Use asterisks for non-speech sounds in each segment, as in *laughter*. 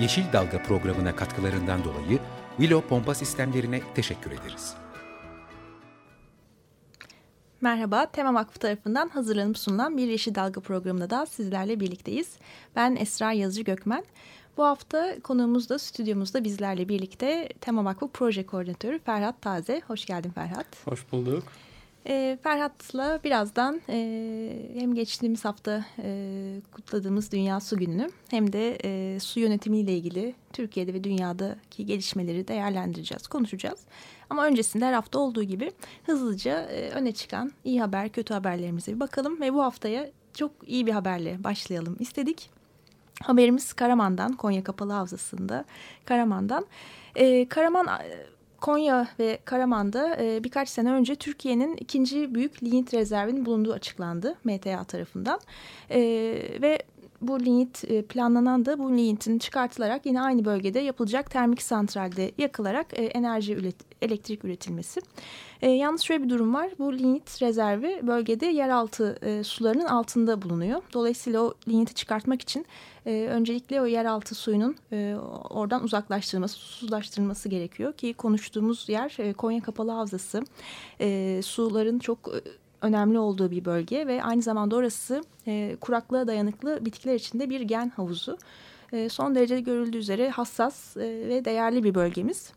Yeşil Dalga programına katkılarından dolayı Willow Pompa Sistemlerine teşekkür ederiz. Merhaba, Tema Vakfı tarafından hazırlanıp sunulan bir Yeşil Dalga programında da sizlerle birlikteyiz. Ben Esra Yazıcı Gökmen. Bu hafta konuğumuz da stüdyomuzda bizlerle birlikte Tema Vakfı Proje Koordinatörü Ferhat Taze. Hoş geldin Ferhat. Hoş bulduk. E, Ferhat'la birazdan e, hem geçtiğimiz hafta e, kutladığımız Dünya Su Günü'nü hem de e, su yönetimiyle ilgili Türkiye'de ve dünyadaki gelişmeleri değerlendireceğiz, konuşacağız. Ama öncesinde her hafta olduğu gibi hızlıca e, öne çıkan iyi haber, kötü haberlerimize bir bakalım ve bu haftaya çok iyi bir haberle başlayalım istedik. Haberimiz Karaman'dan, Konya Kapalı Havzası'nda Karaman'dan. Karaman Konya ve Karaman'da e, birkaç sene önce Türkiye'nin ikinci büyük lignit rezervinin bulunduğu açıklandı MTA tarafından. E, ve bu lignit e, planlanan da bu lignitin çıkartılarak yine aynı bölgede yapılacak termik santralde yakılarak e, enerji üret, elektrik üretilmesi. E, yalnız şöyle bir durum var. Bu lignit rezervi bölgede yeraltı sularının altında bulunuyor. Dolayısıyla o ligniti çıkartmak için öncelikle o yeraltı suyunun oradan uzaklaştırılması, susuzlaştırılması gerekiyor. Ki konuştuğumuz yer Konya Kapalı Havzası. Suların çok... Önemli olduğu bir bölge ve aynı zamanda orası e, kuraklığa dayanıklı bitkiler içinde bir gen havuzu. E, son derece görüldüğü üzere hassas e, ve değerli bir bölgemiz.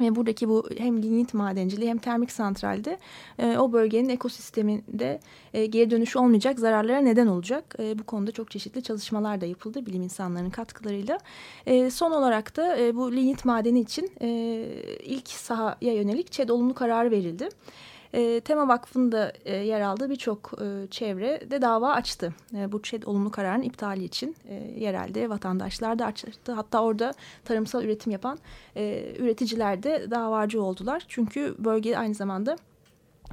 Ve buradaki bu hem lignit madenciliği hem termik santralde e, o bölgenin ekosisteminde e, geri dönüş olmayacak zararlara neden olacak. E, bu konuda çok çeşitli çalışmalar da yapıldı bilim insanlarının katkılarıyla. E, son olarak da e, bu lignit madeni için e, ilk sahaya yönelik ÇED olumlu kararı verildi. E, Tema Vakfı'nda e, yer aldığı birçok e, çevre de dava açtı. E, bu ÇED olumlu kararın iptali için e, yerelde vatandaşlar da açtı. Hatta orada tarımsal üretim yapan e, üreticiler de davacı oldular. Çünkü bölge aynı zamanda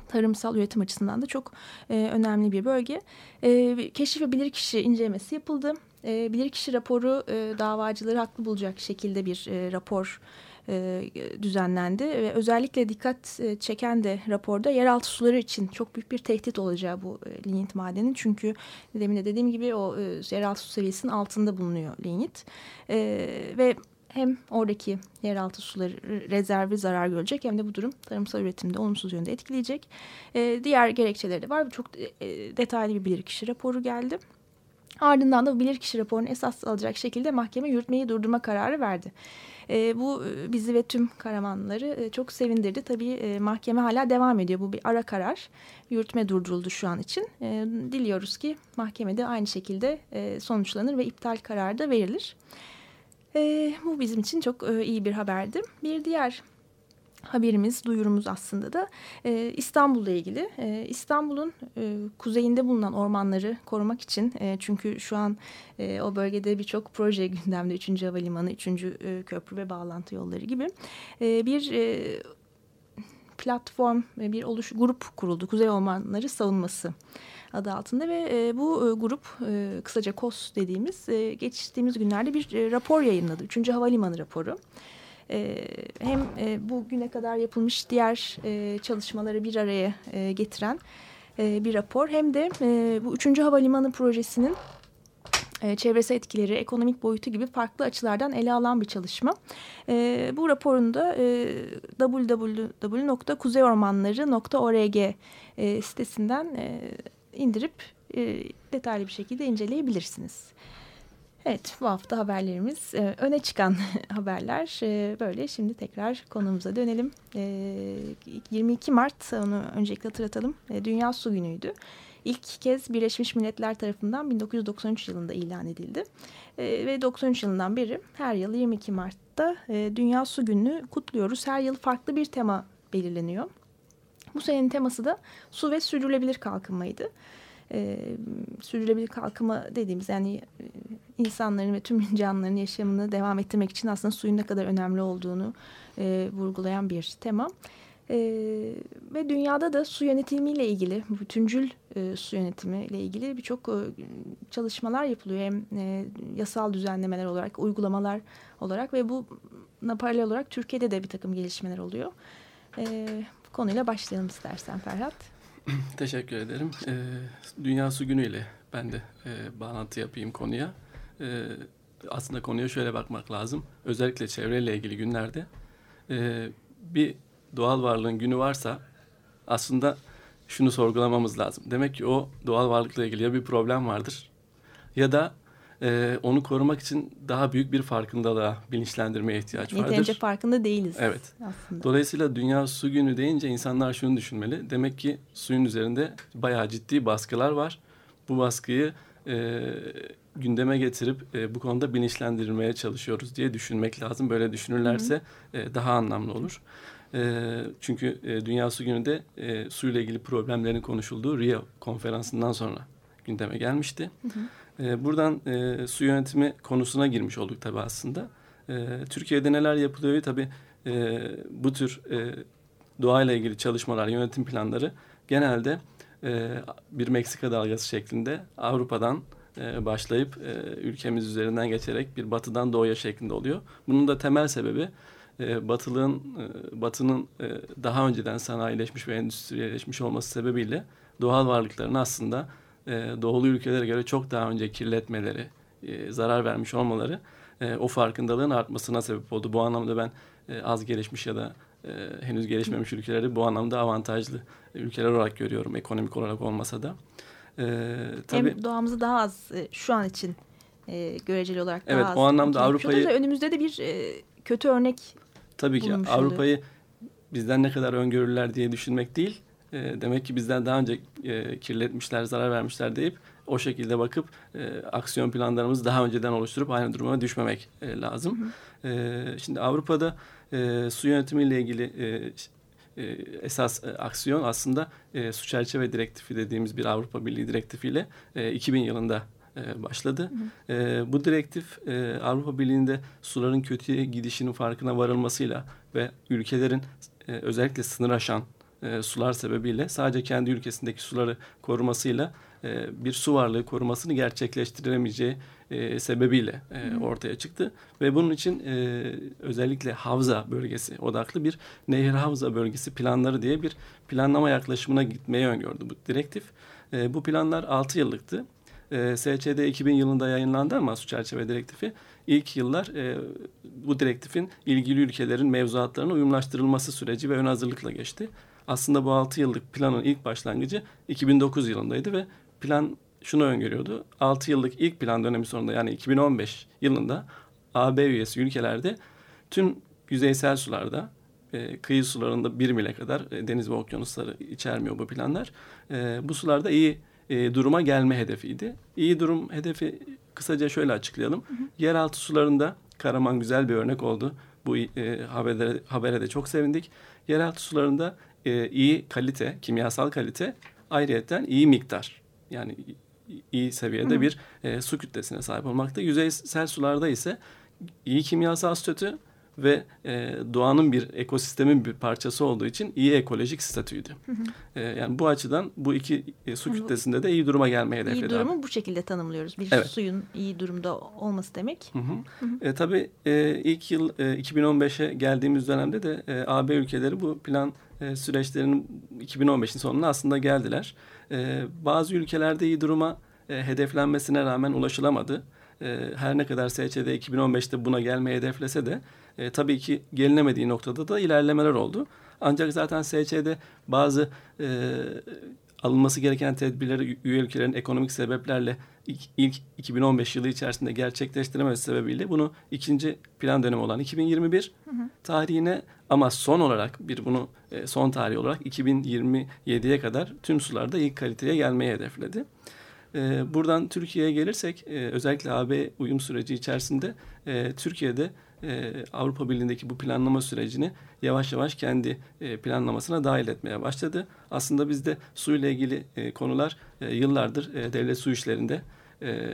tarımsal üretim açısından da çok e, önemli bir bölge. E, keşif ve bilirkişi incelemesi yapıldı. E, bilirkişi raporu e, davacıları haklı bulacak şekilde bir e, rapor e, düzenlendi ve özellikle dikkat e, çeken de raporda yeraltı suları için çok büyük bir tehdit olacağı bu e, lignit madenin. Çünkü demin de dediğim gibi o e, yeraltı su seviyesinin altında bulunuyor lignit e, ve hem oradaki yeraltı suları rezervi zarar görecek hem de bu durum tarımsal üretimde olumsuz yönde etkileyecek. E, diğer gerekçeleri de var. Çok e, detaylı bir bilirkişi raporu geldi. Ardından da bilirkişi raporunu esas alacak şekilde mahkeme yürütmeyi durdurma kararı verdi. E, bu e, bizi ve tüm Karamanlıları e, çok sevindirdi. Tabii e, mahkeme hala devam ediyor. Bu bir ara karar. Yürütme durduruldu şu an için. E, diliyoruz ki mahkemede aynı şekilde e, sonuçlanır ve iptal kararı da verilir. E, bu bizim için çok e, iyi bir haberdi. Bir diğer haberimiz, duyurumuz aslında da e, İstanbul'la ilgili. E, İstanbul'un e, kuzeyinde bulunan ormanları korumak için e, çünkü şu an e, o bölgede birçok proje *laughs* gündemde. Üçüncü Havalimanı, Üçüncü e, Köprü ve bağlantı yolları gibi e, bir e, platform ve bir oluş grup kuruldu. Kuzey Ormanları Savunması adı altında ve e, bu e, grup e, kısaca KOS dediğimiz e, geçtiğimiz günlerde bir e, rapor yayınladı. Üçüncü Havalimanı raporu. E, hem e, bugüne kadar yapılmış diğer e, çalışmaları bir araya e, getiren e, bir rapor hem de e, bu üçüncü havalimanı projesinin çevresel etkileri, ekonomik boyutu gibi farklı açılardan ele alan bir çalışma. Bu raporunda e, www.kuzeyormanları.org sitesinden indirip detaylı bir şekilde inceleyebilirsiniz. Evet bu hafta haberlerimiz e, öne çıkan *laughs* haberler e, böyle. Şimdi tekrar konumuza dönelim. E, 22 Mart onu öncelikle hatırlatalım. E, Dünya Su Günü'ydü. İlk kez Birleşmiş Milletler tarafından 1993 yılında ilan edildi. E, ve 93 yılından beri her yıl 22 Mart'ta e, Dünya Su Günü'nü kutluyoruz. Her yıl farklı bir tema belirleniyor. Bu senenin teması da su ve sürdürülebilir kalkınmaydı. e, sürdürülebilir kalkınma dediğimiz yani e, insanların ve tüm canlıların yaşamını devam ettirmek için aslında suyun ne kadar önemli olduğunu e, vurgulayan bir tema. E, ve dünyada da su yönetimiyle ilgili, bütüncül e, su yönetimiyle ilgili birçok e, çalışmalar yapılıyor. Hem e, yasal düzenlemeler olarak, uygulamalar olarak ve bu paralel olarak Türkiye'de de bir takım gelişmeler oluyor. E, bu konuyla başlayalım istersen Ferhat. *clears throat* Teşekkür ederim. E, Dünya Su Günü ile ben de e, bağlantı yapayım konuya. E, aslında konuya şöyle bakmak lazım. Özellikle çevreyle ilgili günlerde e, bir doğal varlığın günü varsa aslında şunu sorgulamamız lazım. Demek ki o doğal varlıkla ilgili ya bir problem vardır ya da e, onu korumak için daha büyük bir farkındalığa, bilinçlendirmeye ihtiyaç vardır. Yeterince farkında değiliz evet. aslında. Dolayısıyla Dünya Su Günü deyince insanlar şunu düşünmeli. Demek ki suyun üzerinde bayağı ciddi baskılar var. Bu baskıyı e, gündeme getirip e, bu konuda bilinçlendirmeye çalışıyoruz diye düşünmek lazım. Böyle düşünürlerse e, daha anlamlı olur. E, çünkü e, Dünya Su Günü'nde e, suyla ilgili problemlerin konuşulduğu Rio konferansından sonra gündeme gelmişti. Hı hı. E, buradan e, su yönetimi konusuna girmiş olduk tabii aslında. E, Türkiye'de neler yapılıyor tabii e, bu tür e, doğayla ilgili çalışmalar, yönetim planları genelde e, bir Meksika dalgası şeklinde Avrupa'dan e, başlayıp e, ülkemiz üzerinden geçerek bir batıdan doğuya şeklinde oluyor. Bunun da temel sebebi e, batılığın, e, batının daha önceden sanayileşmiş ve endüstriyeleşmiş olması sebebiyle doğal varlıklarını aslında doğulu ülkelere göre çok daha önce kirletmeleri, zarar vermiş olmaları o farkındalığın artmasına sebep oldu. Bu anlamda ben az gelişmiş ya da henüz gelişmemiş ülkeleri bu anlamda avantajlı ülkeler olarak görüyorum ekonomik olarak olmasa da. E, tabii, Hem doğamızı daha az e, şu an için e, göreceli olarak daha evet, az. Evet o anlamda Avrupa'yı... Önümüzde de bir e, kötü örnek Tabii ki Avrupa'yı bizden ne kadar öngörürler diye düşünmek değil. E, demek ki bizden daha önce e, kirletmişler, zarar vermişler deyip o şekilde bakıp e, aksiyon planlarımızı daha önceden oluşturup aynı duruma düşmemek e, lazım. Hı hı. E, şimdi Avrupa'da e, su yönetimiyle ilgili e, e, esas e, aksiyon aslında e, su çerçeve direktifi dediğimiz bir Avrupa Birliği direktifiyle e, 2000 yılında e, başladı. Hı hı. E, bu direktif e, Avrupa Birliği'nde suların kötüye gidişinin farkına varılmasıyla ve ülkelerin e, özellikle sınır aşan e, sular sebebiyle sadece kendi ülkesindeki suları korumasıyla e, bir su varlığı korumasını gerçekleştiremeyeceği e, sebebiyle e, ortaya çıktı. Ve bunun için e, özellikle havza bölgesi odaklı bir nehir havza bölgesi planları diye bir planlama yaklaşımına gitmeyi öngördü bu direktif. E, bu planlar 6 yıllıktı. E, SCD 2000 yılında yayınlandı ama su çerçeve direktifi ilk yıllar e, bu direktifin ilgili ülkelerin mevzuatlarına uyumlaştırılması süreci ve ön hazırlıkla geçti. Aslında bu 6 yıllık planın ilk başlangıcı 2009 yılındaydı ve plan şunu öngörüyordu. 6 yıllık ilk plan dönemi sonunda yani 2015 yılında AB üyesi ülkelerde tüm yüzeysel sularda e, kıyı sularında bir mile kadar e, deniz ve okyanusları içermiyor bu planlar. E, bu sularda iyi e, duruma gelme hedefiydi. İyi durum hedefi kısaca şöyle açıklayalım. Hı hı. Yeraltı sularında Karaman güzel bir örnek oldu. Bu e, habere, habere de çok sevindik. Yeraltı sularında e, iyi kalite, kimyasal kalite ayrıyeten iyi miktar. Yani iyi seviyede hı bir e, su kütlesine sahip olmakta. Yüzeysel sularda ise iyi kimyasal statü ve e, doğanın bir ekosistemin bir parçası olduğu için iyi ekolojik statüydü. Hı hı. E, yani bu açıdan bu iki e, su kütlesinde de iyi duruma gelmeye hedefledi. İyi durumu bu şekilde tanımlıyoruz. Bir evet. suyun iyi durumda olması demek. Hı hı. Hı hı. E, tabii e, ilk yıl e, 2015'e geldiğimiz dönemde de e, AB ülkeleri bu plan e, süreçlerinin 2015'in sonuna aslında geldiler. E, bazı ülkelerde iyi duruma e, hedeflenmesine rağmen ulaşılamadı. E, her ne kadar SÇD 2015'te buna gelmeyi hedeflese de e, tabii ki gelinemediği noktada da ilerlemeler oldu. Ancak zaten SÇ'de bazı e, alınması gereken tedbirleri üye ülkelerin ekonomik sebeplerle ilk, ilk 2015 yılı içerisinde gerçekleştiremesi sebebiyle bunu ikinci plan dönemi olan 2021 hı hı. tarihine ama son olarak bir bunu e, son tarih olarak 2027'ye kadar tüm sularda ilk kaliteye gelmeyi hedefledi. E, buradan Türkiye'ye gelirsek e, özellikle AB uyum süreci içerisinde Türkiye'de e, Avrupa Birliği'ndeki bu planlama sürecini yavaş yavaş kendi e, planlamasına dahil etmeye başladı. Aslında bizde su ile ilgili e, konular e, yıllardır e, devlet su işlerinde e,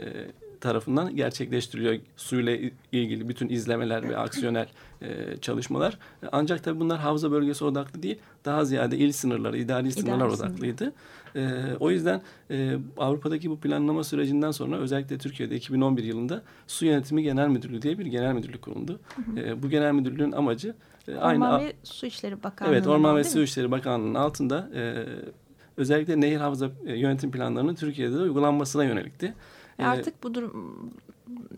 tarafından gerçekleştiriliyor. Suyla ilgili bütün izlemeler ve aksiyonel e, çalışmalar. Ancak tabii bunlar havza bölgesi odaklı değil, daha ziyade il sınırları, idari sınırlar İdari odaklıydı. E, o yüzden e, Avrupa'daki bu planlama sürecinden sonra özellikle Türkiye'de 2011 yılında Su Yönetimi Genel Müdürlüğü diye bir genel müdürlük kuruldu. Hı hı. E, bu genel müdürlüğün amacı e, aynı Orman ve Su İşleri Bakanlığı. Evet, Orman ve Su İşleri Bakanlığı'nın altında e, özellikle nehir havza e, yönetim planlarının Türkiye'de uygulanmasına yönelikti. E, artık bu durum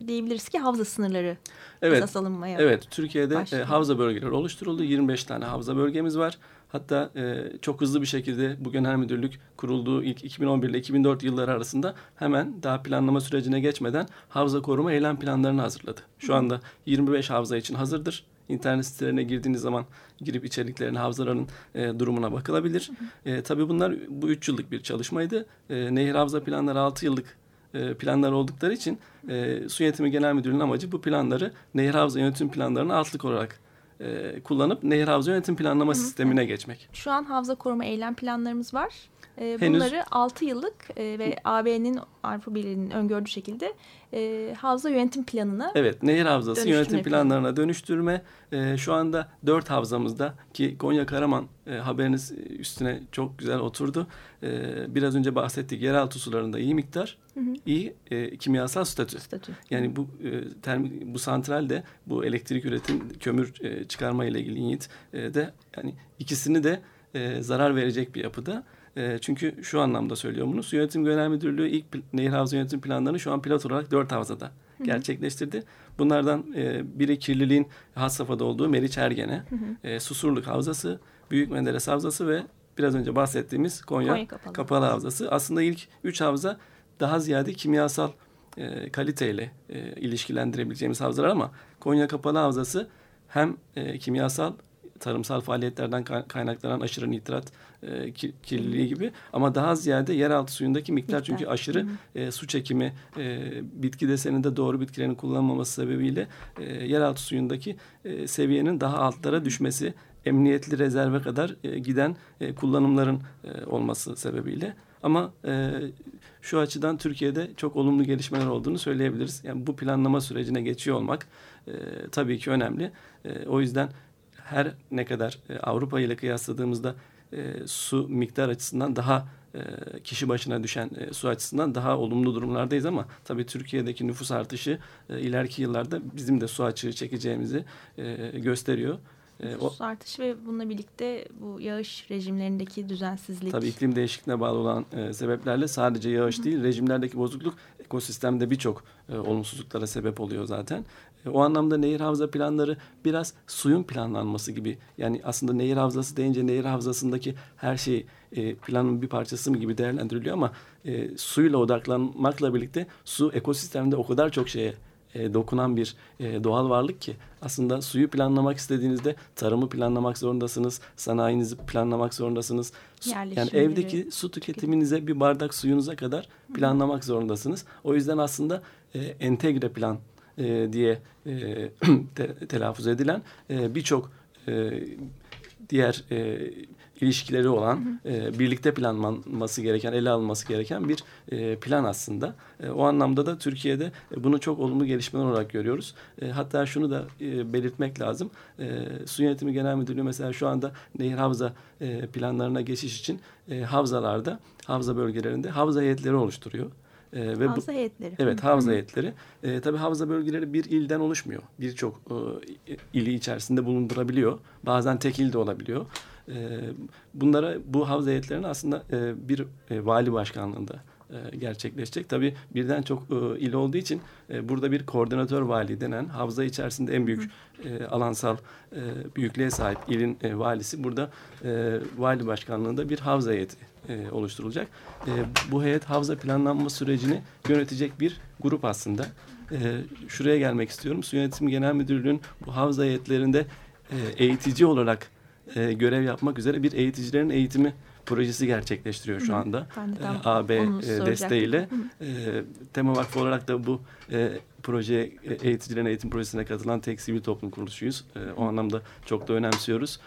diyebiliriz ki havza sınırları evet, esas alınmaya Evet, Türkiye'de e, havza bölgeleri oluşturuldu. 25 tane havza bölgemiz var. Hatta e, çok hızlı bir şekilde bu genel müdürlük kurulduğu ilk 2011 ile 2004 yılları arasında hemen daha planlama sürecine geçmeden havza koruma eylem planlarını hazırladı. Şu anda 25 havza için hazırdır. İnternet sitelerine girdiğiniz zaman girip içeriklerine, havzaların e, durumuna bakılabilir. E, tabii bunlar bu 3 yıllık bir çalışmaydı. E, Nehir Havza planları 6 yıllık e, planlar oldukları için e, Su Yönetimi Genel Müdürlüğü'nün amacı bu planları Nehir Havza Yönetim Planları'na altlık olarak e, kullanıp Nehir Havza Yönetim Planlama Hı sistemine geçmek. Şu an havza koruma eylem planlarımız var. E, bunları Henüz... 6 yıllık e, ve AB'nin Avrupa Birliği'nin öngördüğü şekilde e, havza yönetim planına Evet, nehir havzası yönetim planlarına dönüştürme. E, şu anda dört havzamızda ki Konya Karaman e, haberiniz üstüne çok güzel oturdu. E, biraz önce bahsettik yeraltı sularında iyi miktar, hı hı. iyi e, kimyasal statü. statü. Yani bu e, termik bu santral de bu elektrik üretim kömür e, çıkarma ile ilgili İNİT e, de yani ikisini de e, zarar verecek bir yapıda. E, çünkü şu anlamda söylüyorum bunu. Su Yönetim Genel Müdürlüğü ilk nehir havza yönetim planlarını şu an pilot olarak dört havzada hı hı. gerçekleştirdi. Bunlardan e, biri kirliliğin has safhada olduğu Meriç Ergene, hı hı. E, Susurluk Havzası, Büyük Menderes Havzası ve biraz önce bahsettiğimiz Konya, Konya Kapalı. Kapalı Havzası. Aslında ilk üç havza daha ziyade kimyasal e, kaliteyle e, ilişkilendirebileceğimiz havzalar ama Konya Kapalı Havzası hem e, kimyasal tarımsal faaliyetlerden kaynaklanan aşırı nitrat e, kirliliği gibi ama daha ziyade yeraltı suyundaki miktar, miktar. çünkü aşırı e, su çekimi e, bitki deseninde doğru bitkilerin kullanılmaması sebebiyle e, yeraltı suyundaki e, seviyenin daha altlara düşmesi emniyetli rezerve kadar e, giden e, kullanımların e, olması sebebiyle ama e, şu açıdan Türkiye'de çok olumlu gelişmeler olduğunu söyleyebiliriz. Yani bu planlama sürecine geçiyor olmak e, tabii ki önemli. E, o yüzden her ne kadar e, Avrupa ile kıyasladığımızda e, su miktar açısından daha e, kişi başına düşen e, su açısından daha olumlu durumlardayız ama tabii Türkiye'deki nüfus artışı e, ileriki yıllarda bizim de su açığı çekeceğimizi e, gösteriyor. E, nüfus artışı ve bununla birlikte bu yağış rejimlerindeki düzensizlik. Tabii iklim değişikliğine bağlı olan e, sebeplerle sadece yağış Hı. değil rejimlerdeki bozukluk ekosistemde birçok e, olumsuzluklara sebep oluyor zaten. E, o anlamda nehir havza planları biraz suyun planlanması gibi. Yani aslında nehir havzası deyince nehir havzasındaki her şey e, planın bir parçası mı gibi değerlendiriliyor ama e, suyla odaklanmakla birlikte su ekosistemde o kadar çok şeye e, dokunan bir e, doğal varlık ki aslında suyu planlamak istediğinizde tarımı planlamak zorundasınız, sanayinizi planlamak zorundasınız. Yani evdeki su tüketiminize bir bardak suyunuza kadar planlamak zorundasınız. O yüzden aslında e, entegre plan e, diye e, *clears throat* te, telaffuz edilen e, birçok e, diğer e, ilişkileri olan. E, birlikte planlanması gereken, ele alınması gereken bir e, plan aslında. E, o anlamda da Türkiye'de e, bunu çok olumlu gelişmeler olarak görüyoruz. E, hatta şunu da e, belirtmek lazım. E, Su Yönetimi Genel Müdürlüğü mesela şu anda nehir havza e, planlarına geçiş için e, havzalarda, havza bölgelerinde havza heyetleri oluşturuyor. E, ve havza bu, heyetleri. Evet havza heyetleri. E, tabii havza bölgeleri bir ilden oluşmuyor. Birçok e, ili içerisinde bulundurabiliyor. Bazen tek ilde olabiliyor. E, bunlara bu havza heyetlerinin aslında e, bir e, vali başkanlığında e, gerçekleşecek. Tabii birden çok e, il olduğu için e, burada bir koordinatör vali denen havza içerisinde en büyük e, alansal e, büyüklüğe sahip ilin e, valisi burada vali başkanlığında bir havza heyeti e, oluşturulacak. E, bu heyet havza planlanma sürecini yönetecek bir grup aslında. E, şuraya gelmek istiyorum. Su Yönetimi Genel Müdürlüğü'nün bu havza heyetlerinde e, eğitici olarak e, görev yapmak üzere bir eğiticilerin eğitimi projesi gerçekleştiriyor şu anda. E, AB e, desteğiyle. E, Tema Vakfı olarak da bu e, proje eğiticilerin eğitim projesine katılan tek sivil toplum kuruluşuyuz. E, o anlamda çok da önemsiyoruz.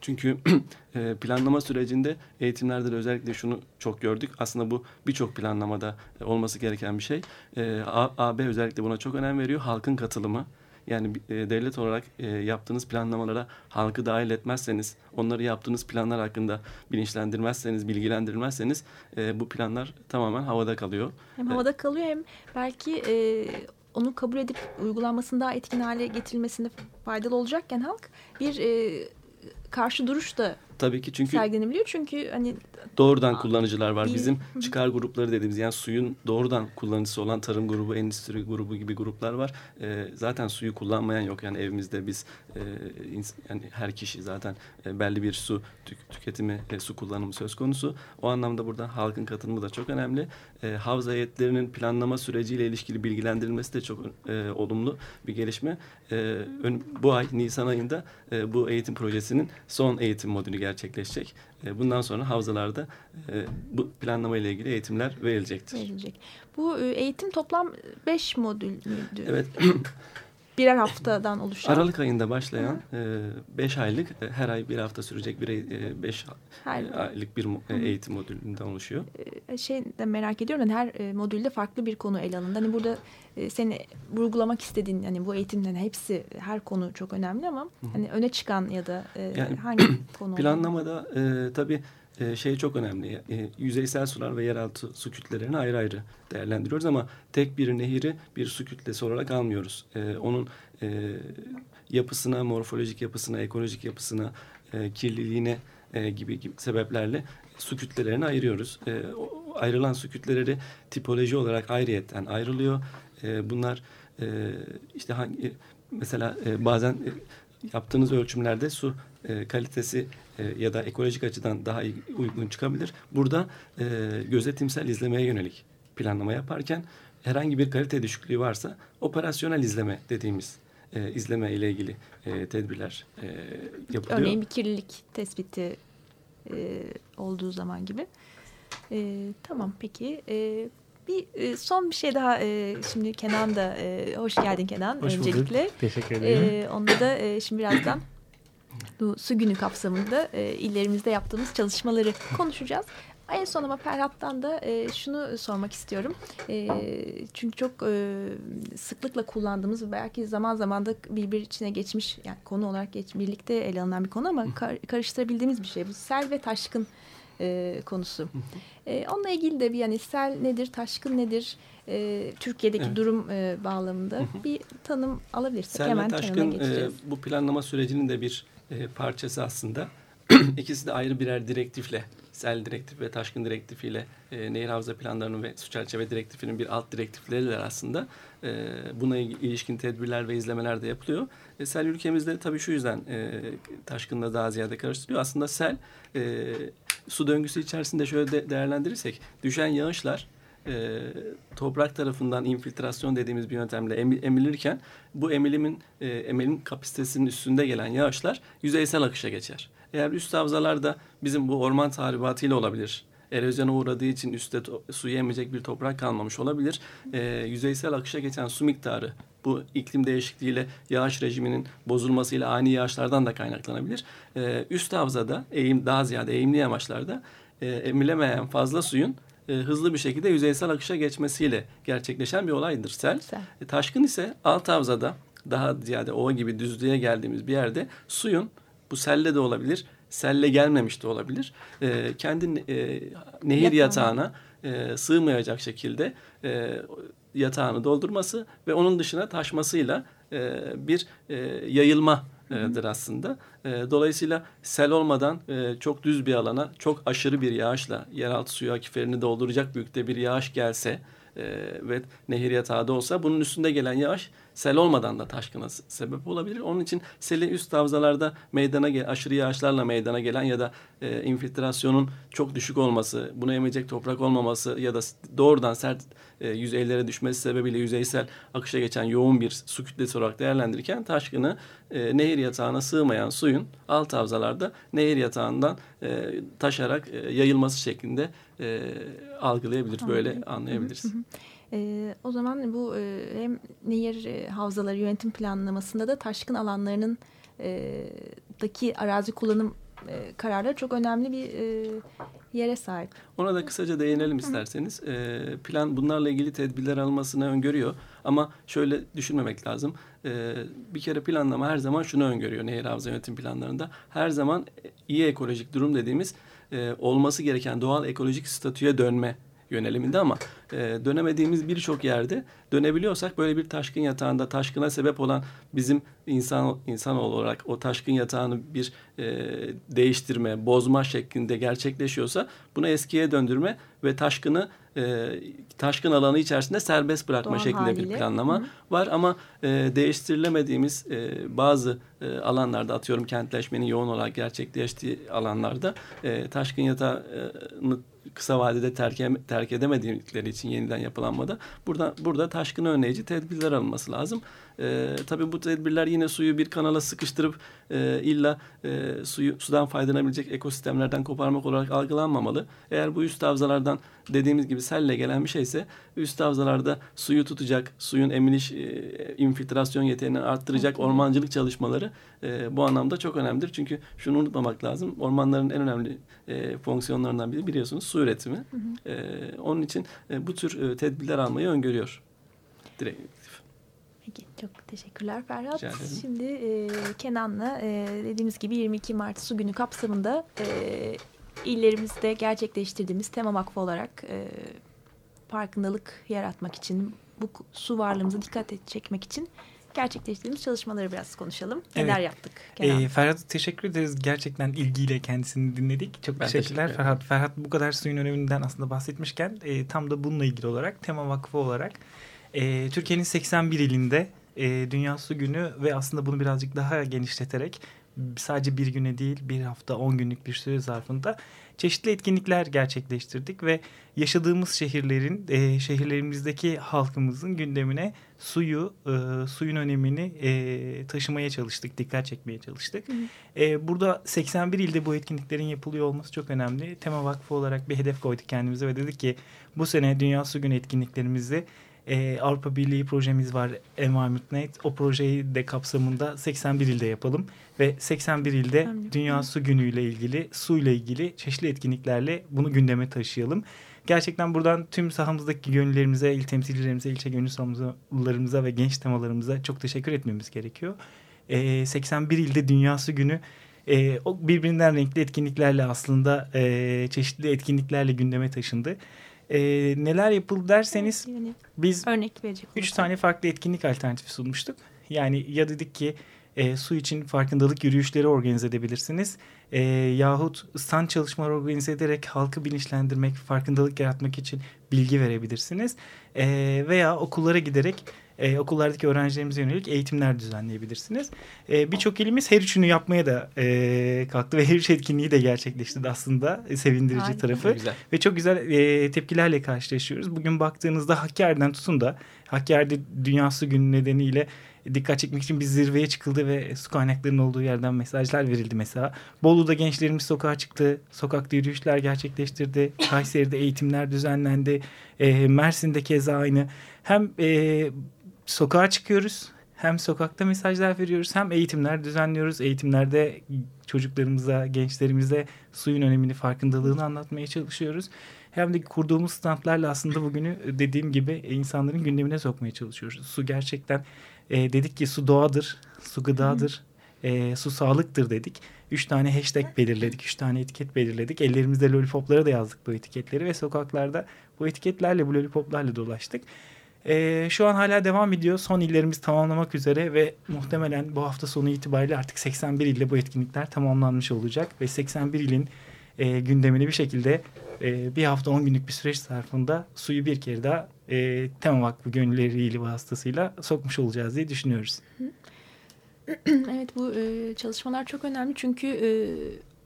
Çünkü *clears throat* e, planlama sürecinde eğitimlerde de özellikle şunu çok gördük. Aslında bu birçok planlamada e, olması gereken bir şey. E, AB özellikle buna çok önem veriyor. Halkın katılımı. Yani devlet olarak yaptığınız planlamalara halkı dahil etmezseniz, onları yaptığınız planlar hakkında bilinçlendirmezseniz, bilgilendirmezseniz bu planlar tamamen havada kalıyor. Hem havada kalıyor hem belki onu kabul edip uygulanmasını daha etkin hale getirilmesinde faydalı olacakken halk bir karşı duruş da Tabii ki çünkü sergilenebiliyor. Çünkü hani doğrudan kullanıcılar var. Bizim çıkar grupları dediğimiz yani suyun doğrudan kullanıcısı olan tarım grubu, endüstri grubu gibi gruplar var. E, zaten suyu kullanmayan yok. Yani evimizde biz e, yani her kişi zaten e, belli bir su tük, tüketimi, e, su kullanımı söz konusu. O anlamda burada halkın katılımı da çok önemli. E, havza heyetlerinin planlama süreciyle ilişkili bilgilendirilmesi de çok e, olumlu bir gelişme. E, ön, bu ay Nisan ayında e, bu eğitim projesinin son eğitim modülü gerçekleşecek. E, bundan sonra havzalarda e, bu planlama ile ilgili eğitimler verilecektir. Verilecek. Bu e, eğitim toplam beş modül müydü? Evet. *clears throat* birer haftadan oluşan. Aralık ayında başlayan e, beş aylık e, her ay bir hafta sürecek bir e, beş her, aylık bir e, eğitim modülünden oluşuyor. Şey de merak ediyorum hani her modülde farklı bir konu ele alındı. Hani burada seni vurgulamak istediğin hani bu eğitimden hepsi her konu çok önemli ama hani öne çıkan ya da yani, hangi *clears throat* konu? Planlamada e, tabii e, şey çok önemli. E, yüzeysel sular ve yeraltı su kütlelerini ayrı ayrı değerlendiriyoruz ama tek bir nehiri bir su kütlesi olarak almıyoruz. E, onun e, yapısına, morfolojik yapısına, ekolojik yapısına, e, kirliliğine e, gibi, gibi sebeplerle su kütlelerini ayırıyoruz. E, o, ayrılan su kütleleri tipoloji olarak ayrıyetten ayrılıyor. E, bunlar e, işte hangi mesela e, bazen e, yaptığınız ölçümlerde su e, kalitesi e, ya da ekolojik açıdan daha iyi, uygun çıkabilir. Burada e, gözetimsel izlemeye yönelik planlama yaparken herhangi bir kalite düşüklüğü varsa operasyonel izleme dediğimiz e, izleme ile ilgili e, tedbirler e, yapılıyor. Örneğin bir kirlilik tespiti e, olduğu zaman gibi. E, tamam peki. E, bir e, son bir şey daha e, şimdi Kenan da e, hoş geldin Kenan hoş öncelikle. Bulduk. Teşekkür ederim. E, onda da e, şimdi birazdan su günü kapsamında e, illerimizde yaptığımız çalışmaları konuşacağız. En son ama Ferhat'tan da e, şunu sormak istiyorum. E, çünkü çok e, sıklıkla kullandığımız ve belki zaman zaman da birbir içine geçmiş yani konu olarak geç, birlikte ele alınan bir konu ama kar, karıştırabildiğimiz bir şey. Bu sel ve taşkın e, konusu. E, onunla ilgili de bir yani sel nedir, taşkın nedir, e, Türkiye'deki evet. durum e, bağlamında bir tanım alabilirsek sel hemen taşkın, e, bu planlama sürecinin de bir e, parçası aslında. *clears throat* İkisi de ayrı birer direktifle, sel direktif ve taşkın direktifiyle e, nehir havza planlarının ve su çerçeve direktifinin bir alt direktifleriyle aslında e, buna ilişkin tedbirler ve izlemeler de yapılıyor. E, sel ülkemizde tabii şu yüzden e, taşkınla daha ziyade karıştırıyor. Aslında sel e, su döngüsü içerisinde şöyle de değerlendirirsek düşen yağışlar e, toprak tarafından infiltrasyon dediğimiz bir yöntemle emilirken bu emilimin e, emilim kapasitesinin üstünde gelen yağışlar yüzeysel akışa geçer. Eğer üst havzalarda bizim bu orman tahribatıyla olabilir. Erozyona uğradığı için üstte suyu emecek bir toprak kalmamış olabilir. E, yüzeysel akışa geçen su miktarı bu iklim değişikliğiyle yağış rejiminin bozulmasıyla ani yağışlardan da kaynaklanabilir. E, üst havzada eğim daha ziyade eğimli yamaçlarda e, emilemeyen fazla suyun e, hızlı bir şekilde yüzeysel akışa geçmesiyle gerçekleşen bir olaydır sel. sel. E, taşkın ise alt havzada daha ziyade ova gibi düzlüğe geldiğimiz bir yerde suyun bu selle de olabilir, selle gelmemiş de olabilir. E, kendi e, nehir Yatağına. e, sığmayacak şekilde e, yatağını doldurması ve onun dışına taşmasıyla e, bir e, yayılma dır aslında. E, dolayısıyla sel olmadan e, çok düz bir alana çok aşırı bir yağışla yeraltı suyu akiferini dolduracak büyükte bir yağış gelse e, ve nehir yatağı da olsa bunun üstünde gelen yağış sel olmadan da taşkına sebep olabilir. Onun için seli üst havzalarda meydana aşırı yağışlarla meydana gelen ya da e, infiltrasyonun çok düşük olması, buna emecek toprak olmaması ya da doğrudan sert e, yüzeylere düşmesi sebebiyle yüzeysel akışa geçen yoğun bir su kütlesi olarak değerlendirirken taşkını e, nehir yatağına sığmayan suyun alt havzalarda nehir yatağından e, taşarak e, yayılması şeklinde e, algılayabilir, böyle anlayabiliriz. Hı hı. E, o zaman bu e, hem nehir e, havzaları yönetim planlamasında da taşkın alanlarının e, daki arazi kullanım e, kararları çok önemli bir e, yere sahip. Ona da kısaca değinelim isterseniz. E, plan bunlarla ilgili tedbirler almasını öngörüyor. Ama şöyle düşünmemek lazım. E, bir kere planlama her zaman şunu öngörüyor nehir havza yönetim planlarında. Her zaman iyi ekolojik durum dediğimiz e, olması gereken doğal ekolojik statüye dönme yöneliminde ama e, dönemediğimiz birçok yerde dönebiliyorsak böyle bir taşkın yatağında taşkına sebep olan bizim insan insan olarak o taşkın yatağını bir e, değiştirme, bozma şeklinde gerçekleşiyorsa bunu eskiye döndürme ve taşkını e, taşkın alanı içerisinde serbest bırakma Doğal şeklinde haliyle. bir planlama Hı. var ama e, değiştirilemediğimiz e, bazı e, alanlarda atıyorum kentleşmenin yoğun olarak gerçekleştiği alanlarda e, taşkın yatağını kısa vadede terk, terk edemedikleri için yeniden yapılanmada burada burada taşkını önleyici tedbirler alınması lazım. E, tabii bu tedbirler yine suyu bir kanala sıkıştırıp e, illa e, suyu sudan faydalanabilecek ekosistemlerden koparmak olarak algılanmamalı. Eğer bu üst havzalardan dediğimiz gibi selle gelen bir şeyse üst havzalarda suyu tutacak, suyun emiliş, e, infiltrasyon yeteneğini arttıracak ormancılık çalışmaları e, bu anlamda çok önemlidir. Çünkü şunu unutmamak lazım. Ormanların en önemli e, fonksiyonlarından biri biliyorsunuz su üretimi. Hı hı. E, onun için e, bu tür e, tedbirler almayı öngörüyor. Direkt Peki çok teşekkürler Ferhat. Şimdi e, Kenan'la e, dediğimiz gibi 22 Mart Su Günü kapsamında e, illerimizde gerçekleştirdiğimiz Tema Vakfı olarak e, farkındalık yaratmak için bu su varlığımıza dikkat çekmek için gerçekleştirdiğimiz çalışmaları biraz konuşalım. Evet. Neler yaptık Kenan? E, Ferhat teşekkür ederiz. Gerçekten ilgiyle kendisini dinledik. Çok ben teşekkürler teşekkür Ferhat. Ferhat bu kadar suyun öneminden aslında bahsetmişken e, tam da bununla ilgili olarak Tema Vakfı olarak e, Türkiye'nin 81 ilinde e, Dünya Su Günü ve aslında bunu birazcık daha genişleterek sadece bir güne değil bir hafta on günlük bir süre zarfında çeşitli etkinlikler gerçekleştirdik ve yaşadığımız şehirlerin e, şehirlerimizdeki halkımızın gündemine suyu e, suyun önemini e, taşımaya çalıştık dikkat çekmeye çalıştık. E, burada 81 ilde bu etkinliklerin yapılıyor olması çok önemli. Tema Vakfı olarak bir hedef koyduk kendimize ve dedik ki bu sene Dünya Su Günü etkinliklerimizi e, Avrupa Birliği projemiz var Environment O projeyi de kapsamında 81 ilde yapalım ve 81 ilde Anladım. Dünya Su Günü ile ilgili su ile ilgili çeşitli etkinliklerle bunu gündeme taşıyalım. Gerçekten buradan tüm sahamızdaki gönüllerimize, il temsilcilerimize, ilçe gönül sahamızlarımıza ve genç temalarımıza çok teşekkür etmemiz gerekiyor. E, 81 ilde Dünya Su Günü e, o birbirinden renkli etkinliklerle aslında e, çeşitli etkinliklerle gündeme taşındı. E, neler yapıldı derseniz biz örnek verecek üç tane farklı etkinlik alternatifi sunmuştuk. Yani ya dedik ki e, su için farkındalık yürüyüşleri organize edebilirsiniz. E, yahut stand çalışmaları organize ederek halkı bilinçlendirmek, farkındalık yaratmak için bilgi verebilirsiniz. E, veya okullara giderek e, okullardaki öğrencilerimize yönelik eğitimler düzenleyebilirsiniz. E, Birçok ilimiz her üçünü yapmaya da e, kalktı ve her üç etkinliği de gerçekleşti aslında e, sevindirici Harika. tarafı. Güzel. Ve çok güzel e, tepkilerle karşılaşıyoruz. Bugün baktığınızda Hakkari'den tutun da Hakkari'de Dünyası Günü nedeniyle dikkat çekmek için bir zirveye çıkıldı ve su kaynaklarının olduğu yerden mesajlar verildi mesela. Bolu'da gençlerimiz sokağa çıktı. Sokakta yürüyüşler gerçekleştirdi. Kayseri'de eğitimler düzenlendi. E, Mersin'de keza aynı. Hem e, sokağa çıkıyoruz. Hem sokakta mesajlar veriyoruz hem eğitimler düzenliyoruz. Eğitimlerde çocuklarımıza, gençlerimize suyun önemini, farkındalığını anlatmaya çalışıyoruz. Hem de kurduğumuz standlarla aslında bugünü dediğim gibi insanların gündemine sokmaya çalışıyoruz. Su gerçekten e, dedik ki su doğadır, su gıdadır, e, su sağlıktır dedik. Üç tane hashtag belirledik, üç tane etiket belirledik. Ellerimizde lollipoplara da yazdık bu etiketleri ve sokaklarda bu etiketlerle, bu lollipoplarla dolaştık. E, şu an hala devam ediyor. Son illerimiz tamamlamak üzere ve muhtemelen bu hafta sonu itibariyle artık 81 ilde bu etkinlikler tamamlanmış olacak. Ve 81 ilin e, gündemini bir şekilde e, bir hafta 10 günlük bir süreç zarfında suyu bir kere daha e, Tema Vakfı gönülleriyle vasıtasıyla sokmuş olacağız diye düşünüyoruz. *clears throat* evet bu e, çalışmalar çok önemli çünkü e,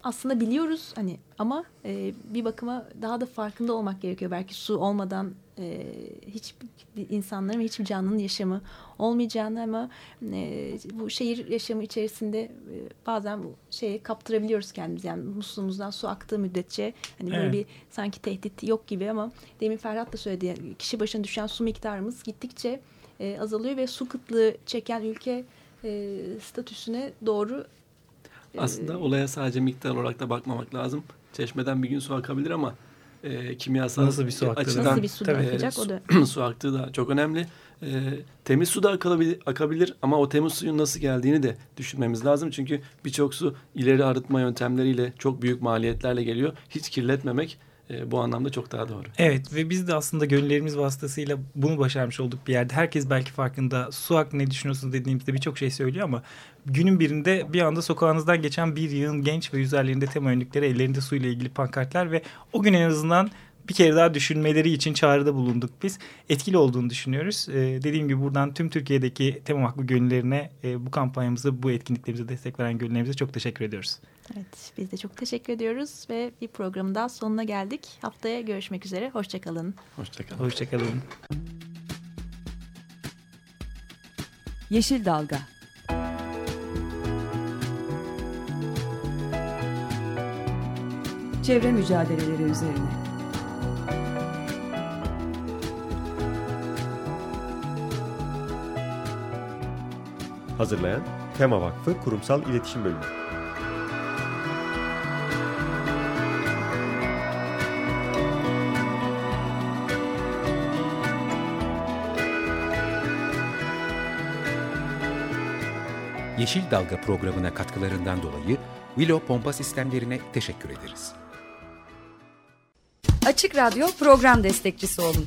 aslında biliyoruz hani ama e, bir bakıma daha da farkında olmak gerekiyor. Belki su olmadan e, hiç insanların ve hiçbir canlının yaşamı olmayacağını ama e, bu şehir yaşamı içerisinde e, bazen bu şeye kaptırabiliyoruz kendimizi. Yani musluğumuzdan su aktığı müddetçe hani böyle evet. bir sanki tehdit yok gibi ama demin Ferhat da söyledi. kişi başına düşen su miktarımız gittikçe e, azalıyor ve su kıtlığı çeken ülke e, statüsüne doğru aslında ee, olaya sadece miktar olarak da bakmamak lazım. Çeşmeden bir gün su akabilir ama e, kimyasal nasıl bir su aktığı açıdan nasıl bir su tabii, akacak o da *clears throat* su aktığı da çok önemli. E, temiz su da akabilir, akabilir ama o temiz suyun nasıl geldiğini de düşünmemiz lazım. Çünkü birçok su ileri arıtma yöntemleriyle çok büyük maliyetlerle geliyor. Hiç kirletmemek e, bu anlamda çok daha doğru. Evet ve biz de aslında gönüllerimiz vasıtasıyla bunu başarmış olduk bir yerde. Herkes belki farkında su hakkında ne düşünüyorsunuz dediğimizde birçok şey söylüyor ama günün birinde bir anda sokağınızdan geçen bir yığın genç ve üzerlerinde tema önlükleri, ellerinde suyla ilgili pankartlar ve o gün en azından bir kere daha düşünmeleri için çağrıda bulunduk biz. Etkili olduğunu düşünüyoruz. Ee, dediğim gibi buradan tüm Türkiye'deki Tema Vakfı gönüllerine e, bu kampanyamızı, bu etkinliklerimize destek veren gönüllerimize çok teşekkür ediyoruz. Evet, biz de çok teşekkür ediyoruz ve bir programın daha sonuna geldik. Haftaya görüşmek üzere. Hoşçakalın. Hoşçakalın. Hoşçakalın. Yeşil Dalga Çevre mücadeleleri üzerine. Hazırlayan Tema Vakfı Kurumsal İletişim Bölümü. Yeşil Dalga programına katkılarından dolayı Willow Pompa Sistemlerine teşekkür ederiz. Açık Radyo program destekçisi olun.